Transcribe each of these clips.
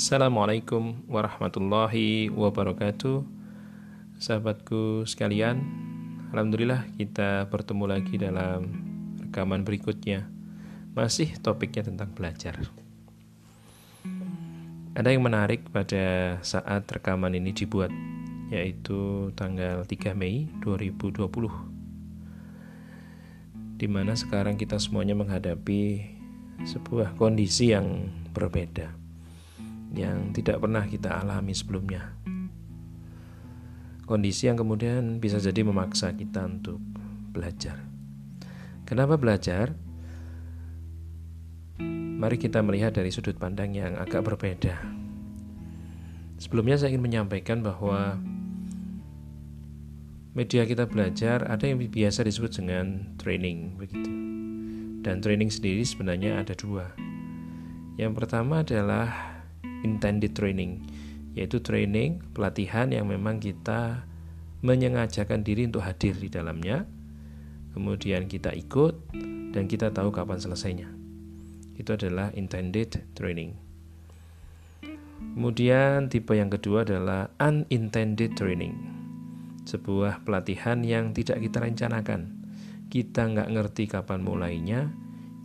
Assalamualaikum warahmatullahi wabarakatuh. Sahabatku sekalian Alhamdulillah kita bertemu lagi dalam rekaman berikutnya. Masih topiknya tentang belajar. Ada yang menarik pada saat rekaman ini dibuat Yaitu tanggal 3 Mei 2020 Di mana sekarang kita semuanya menghadapi sebuah kondisi yang berbeda yang tidak pernah kita alami sebelumnya. Kondisi yang kemudian bisa jadi memaksa kita untuk belajar. Kenapa belajar? Mari kita melihat dari sudut pandang yang agak berbeda. Sebelumnya saya ingin menyampaikan bahwa media kita belajar ada yang biasa disebut dengan training begitu. Dan training sendiri sebenarnya ada dua. Yang pertama adalah intended training, yaitu training pelatihan yang memang kita menyengajakan diri untuk hadir di dalamnya. Kemudian kita ikut dan kita tahu kapan selesainya. Itu adalah intended training. Kemudian tipe yang kedua adalah unintended training. Sebuah pelatihan yang tidak kita rencanakan. Kita nggak ngerti kapan mulainya,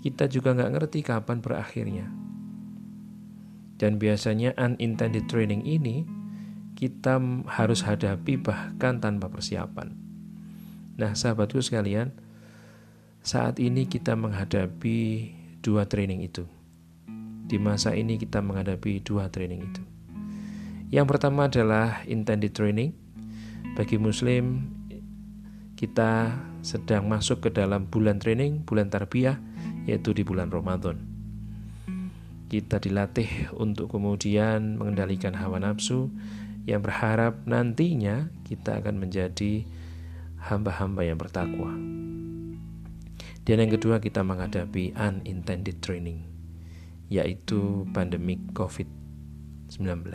kita juga nggak ngerti kapan berakhirnya. Dan biasanya unintended training ini kita harus hadapi bahkan tanpa persiapan. Nah, sahabatku sekalian, saat ini kita menghadapi dua training itu. Di masa ini kita menghadapi dua training itu. Yang pertama adalah intended training. Bagi muslim kita sedang masuk ke dalam bulan training, bulan tarbiyah yaitu di bulan Ramadan kita dilatih untuk kemudian mengendalikan hawa nafsu yang berharap nantinya kita akan menjadi hamba-hamba yang bertakwa. Dan yang kedua kita menghadapi unintended training yaitu pandemik COVID-19.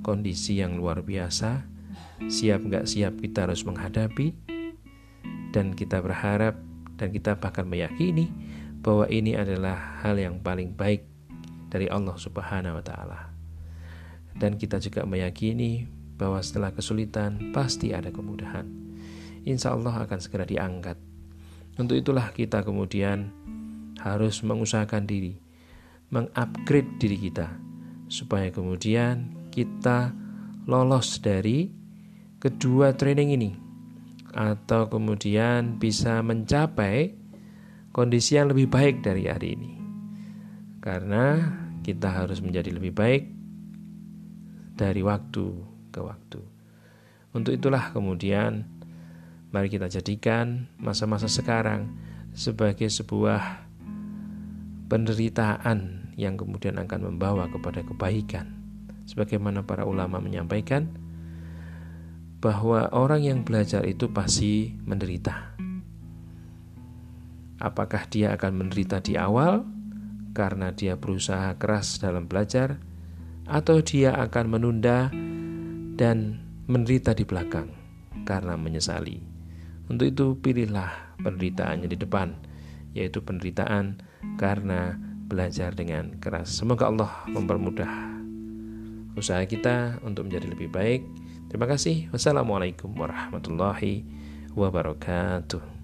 Kondisi yang luar biasa, siap nggak siap kita harus menghadapi dan kita berharap dan kita bahkan meyakini bahwa ini adalah hal yang paling baik dari Allah Subhanahu wa taala. Dan kita juga meyakini bahwa setelah kesulitan pasti ada kemudahan. Insya Allah akan segera diangkat. Untuk itulah kita kemudian harus mengusahakan diri, mengupgrade diri kita supaya kemudian kita lolos dari kedua training ini atau kemudian bisa mencapai kondisi yang lebih baik dari hari ini. Karena kita harus menjadi lebih baik dari waktu ke waktu. Untuk itulah kemudian mari kita jadikan masa-masa sekarang sebagai sebuah penderitaan yang kemudian akan membawa kepada kebaikan. Sebagaimana para ulama menyampaikan bahwa orang yang belajar itu pasti menderita Apakah dia akan menderita di awal karena dia berusaha keras dalam belajar, atau dia akan menunda dan menderita di belakang karena menyesali? Untuk itu, pilihlah penderitaannya di depan, yaitu penderitaan karena belajar dengan keras. Semoga Allah mempermudah usaha kita untuk menjadi lebih baik. Terima kasih. Wassalamualaikum warahmatullahi wabarakatuh.